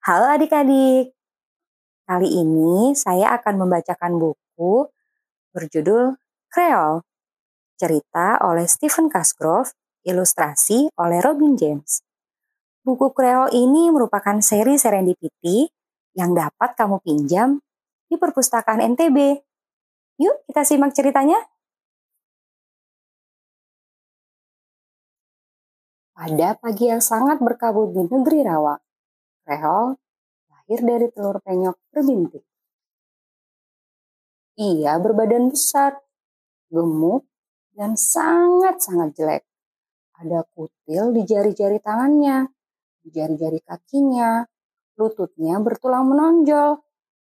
Halo adik-adik. Kali ini saya akan membacakan buku berjudul Creole. Cerita oleh Stephen Cosgrove, ilustrasi oleh Robin James. Buku Creole ini merupakan seri serendipity yang dapat kamu pinjam di perpustakaan NTB. Yuk kita simak ceritanya. Pada pagi yang sangat berkabut di negeri rawa, Rehol lahir dari telur penyok berbintik. Ia berbadan besar, gemuk, dan sangat-sangat jelek. Ada kutil di jari-jari tangannya, di jari-jari kakinya, lututnya bertulang menonjol,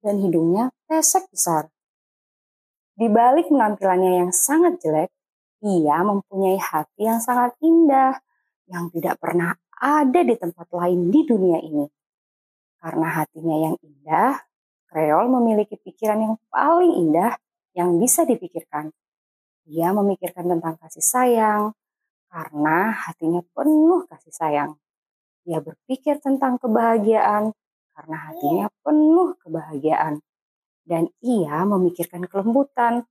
dan hidungnya pesek besar. Di balik penampilannya yang sangat jelek, ia mempunyai hati yang sangat indah, yang tidak pernah ada di tempat lain di dunia ini. Karena hatinya yang indah, Kreol memiliki pikiran yang paling indah yang bisa dipikirkan. Ia memikirkan tentang kasih sayang, karena hatinya penuh kasih sayang. Ia berpikir tentang kebahagiaan, karena hatinya penuh kebahagiaan. Dan ia memikirkan kelembutan,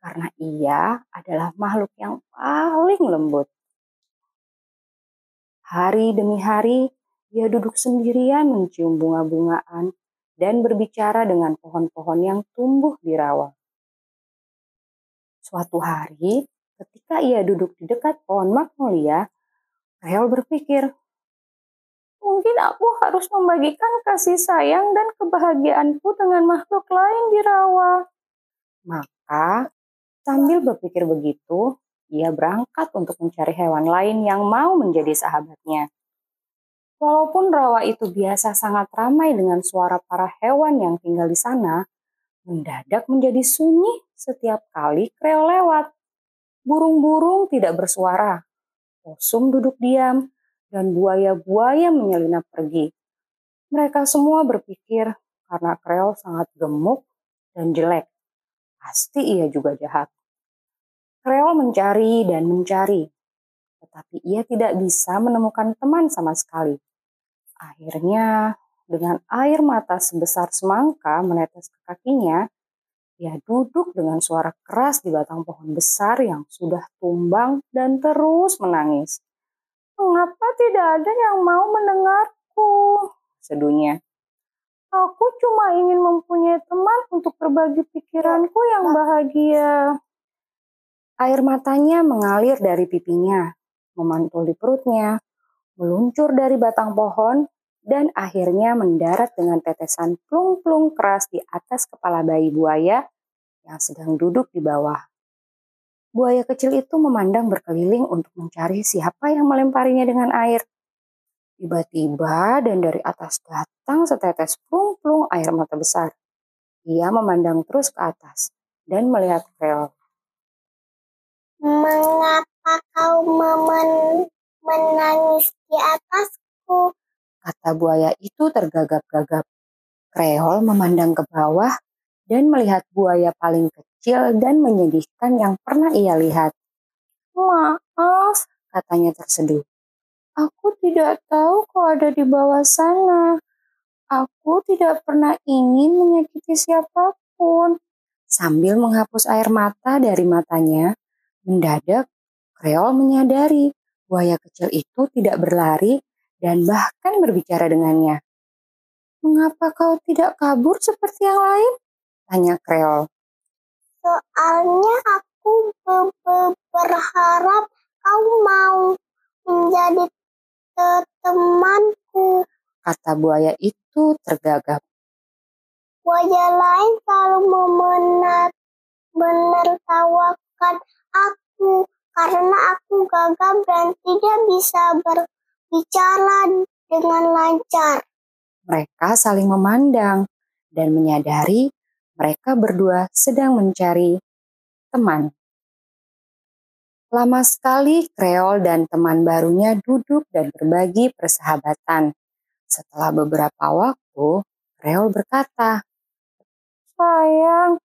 karena ia adalah makhluk yang paling lembut. Hari demi hari, ia duduk sendirian mencium bunga-bungaan dan berbicara dengan pohon-pohon yang tumbuh di rawa. Suatu hari, ketika ia duduk di dekat pohon magnolia, Reol berpikir, mungkin aku harus membagikan kasih sayang dan kebahagiaanku dengan makhluk lain di rawa. Maka, sambil berpikir begitu, ia berangkat untuk mencari hewan lain yang mau menjadi sahabatnya. Walaupun rawa itu biasa sangat ramai dengan suara para hewan yang tinggal di sana, mendadak menjadi sunyi setiap kali kreo lewat. Burung-burung tidak bersuara, posum duduk diam, dan buaya-buaya menyelinap pergi. Mereka semua berpikir karena kreo sangat gemuk dan jelek. Pasti ia juga jahat. Kreol mencari dan mencari, tetapi ia tidak bisa menemukan teman sama sekali. Akhirnya, dengan air mata sebesar semangka menetes ke kakinya, ia duduk dengan suara keras di batang pohon besar yang sudah tumbang dan terus menangis. Mengapa tidak ada yang mau mendengarku? Sedunya. Aku cuma ingin mempunyai teman untuk berbagi pikiranku yang bahagia. Air matanya mengalir dari pipinya, memantul di perutnya, meluncur dari batang pohon, dan akhirnya mendarat dengan tetesan plung-plung keras di atas kepala bayi buaya yang sedang duduk di bawah. Buaya kecil itu memandang berkeliling untuk mencari siapa yang melemparinya dengan air. Tiba-tiba dan dari atas datang setetes plung-plung air mata besar. Ia memandang terus ke atas dan melihat Creole. Mengapa kau memen menangis di atasku? Kata buaya itu tergagap-gagap. Kreol memandang ke bawah dan melihat buaya paling kecil dan menyedihkan yang pernah ia lihat. Maaf, katanya terseduh. Aku tidak tahu kau ada di bawah sana. Aku tidak pernah ingin menyakiti siapa pun. Sambil menghapus air mata dari matanya, Mendadak, Kreol menyadari buaya kecil itu tidak berlari dan bahkan berbicara dengannya. Mengapa kau tidak kabur seperti yang lain? Tanya Kreol. Soalnya aku be be berharap kau mau menjadi temanku. Kata buaya itu tergagap. Buaya lain selalu menertawakan aku karena aku gagal dan tidak bisa berbicara dengan lancar. Mereka saling memandang dan menyadari mereka berdua sedang mencari teman. Lama sekali Kreol dan teman barunya duduk dan berbagi persahabatan. Setelah beberapa waktu, Kreol berkata, Sayang,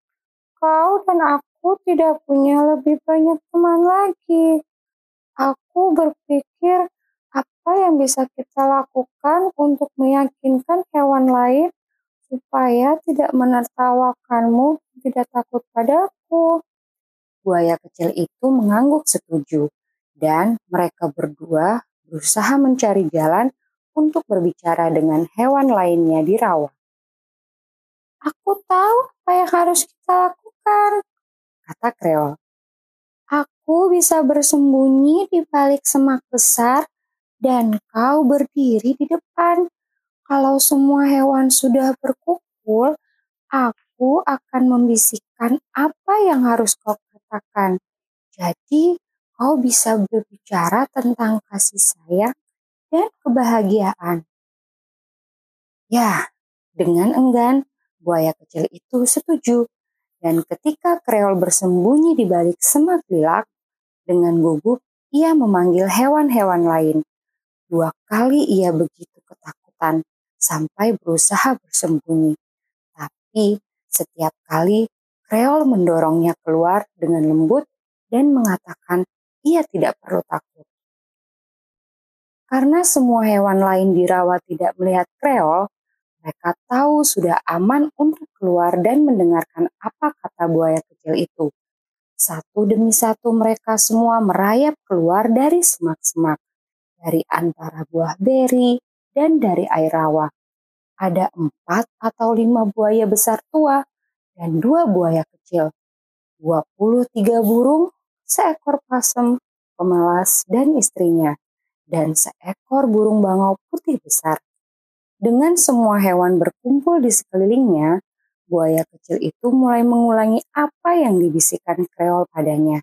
kau dan aku aku tidak punya lebih banyak teman lagi. Aku berpikir apa yang bisa kita lakukan untuk meyakinkan hewan lain supaya tidak menertawakanmu, tidak takut padaku? Buaya kecil itu mengangguk setuju, dan mereka berdua berusaha mencari jalan untuk berbicara dengan hewan lainnya di rawa. Aku tahu apa yang harus kita lakukan, kata Kreol. Aku bisa bersembunyi di balik semak besar dan kau berdiri di depan. Kalau semua hewan sudah berkumpul, aku akan membisikkan apa yang harus kau katakan. Jadi, kau bisa berbicara tentang kasih sayang dan kebahagiaan. Ya, dengan enggan, buaya kecil itu setuju. Dan ketika kreol bersembunyi di balik semak bilak, dengan gugup ia memanggil hewan-hewan lain. Dua kali ia begitu ketakutan sampai berusaha bersembunyi. Tapi setiap kali kreol mendorongnya keluar dengan lembut dan mengatakan ia tidak perlu takut. Karena semua hewan lain di rawa tidak melihat kreol, mereka tahu sudah aman untuk keluar dan mendengarkan apa kata buaya kecil itu. Satu demi satu mereka semua merayap keluar dari semak-semak, dari antara buah beri dan dari air rawa. Ada empat atau lima buaya besar tua dan dua buaya kecil. Dua puluh tiga burung, seekor pasem, pemalas, dan istrinya dan seekor burung bangau putih besar. Dengan semua hewan berkumpul di sekelilingnya, buaya kecil itu mulai mengulangi apa yang dibisikkan kreol padanya.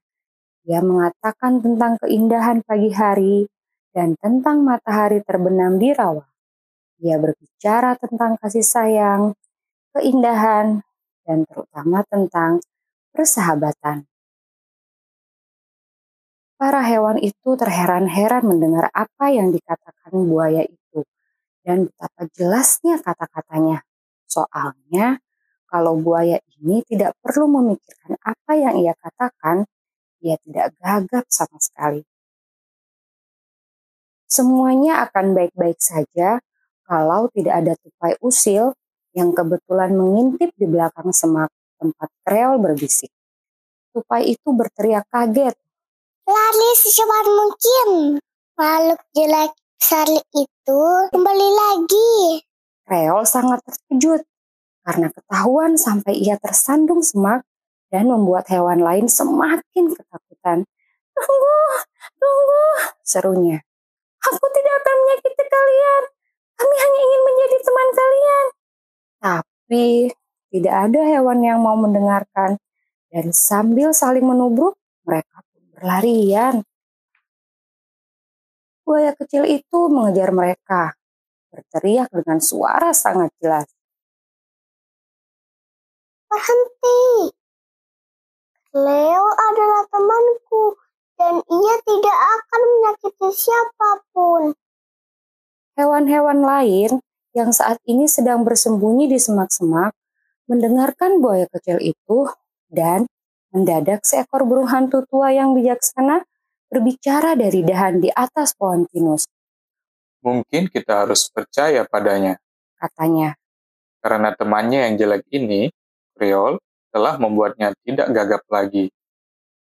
Dia mengatakan tentang keindahan pagi hari dan tentang matahari terbenam di rawa. Dia berbicara tentang kasih sayang, keindahan, dan terutama tentang persahabatan. Para hewan itu terheran-heran mendengar apa yang dikatakan buaya itu dan betapa jelasnya kata-katanya. Soalnya, kalau buaya ini tidak perlu memikirkan apa yang ia katakan, ia tidak gagap sama sekali. Semuanya akan baik-baik saja kalau tidak ada tupai usil yang kebetulan mengintip di belakang semak tempat kreol berbisik. Tupai itu berteriak kaget Lari secepat mungkin. Makhluk jelek besar itu kembali lagi. Reol sangat terkejut karena ketahuan sampai ia tersandung semak dan membuat hewan lain semakin ketakutan. Tunggu, tunggu, serunya. Aku tidak akan menyakiti kalian. Kami hanya ingin menjadi teman kalian. Tapi tidak ada hewan yang mau mendengarkan. Dan sambil saling menubruk, mereka berlarian. Buaya kecil itu mengejar mereka, berteriak dengan suara sangat jelas. Berhenti! Leo adalah temanku dan ia tidak akan menyakiti siapa pun. Hewan-hewan lain yang saat ini sedang bersembunyi di semak-semak mendengarkan buaya kecil itu dan Mendadak seekor burung hantu tua yang bijaksana berbicara dari dahan di atas pohon pinus. Mungkin kita harus percaya padanya, katanya. Karena temannya yang jelek ini, Creole, telah membuatnya tidak gagap lagi.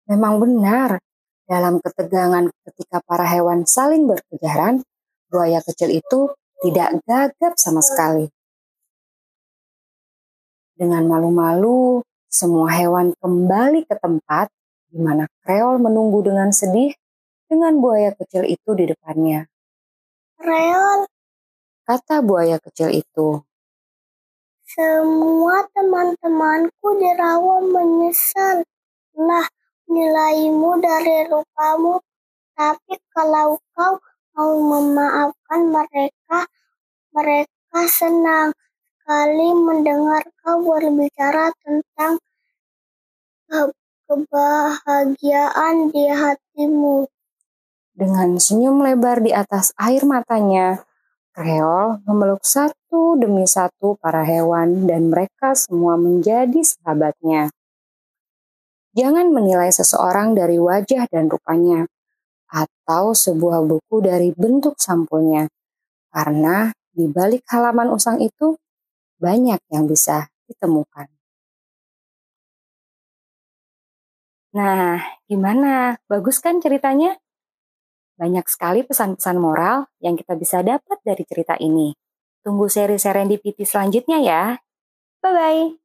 Memang benar, dalam ketegangan ketika para hewan saling berkejaran, buaya kecil itu tidak gagap sama sekali. Dengan malu-malu, semua hewan kembali ke tempat di mana Kreol menunggu dengan sedih dengan buaya kecil itu di depannya. Kreol, kata buaya kecil itu. Semua teman-temanku di rawa menyesal lah nilaimu dari lupamu. Tapi kalau kau mau memaafkan mereka, mereka senang sekali mendengar kau berbicara tentang kebahagiaan di hatimu. Dengan senyum lebar di atas air matanya, Kreol memeluk satu demi satu para hewan dan mereka semua menjadi sahabatnya. Jangan menilai seseorang dari wajah dan rupanya. atau sebuah buku dari bentuk sampulnya. Karena di balik halaman usang itu banyak yang bisa ditemukan. Nah, gimana? Bagus kan ceritanya? Banyak sekali pesan-pesan moral yang kita bisa dapat dari cerita ini. Tunggu seri serendipity selanjutnya ya. Bye-bye.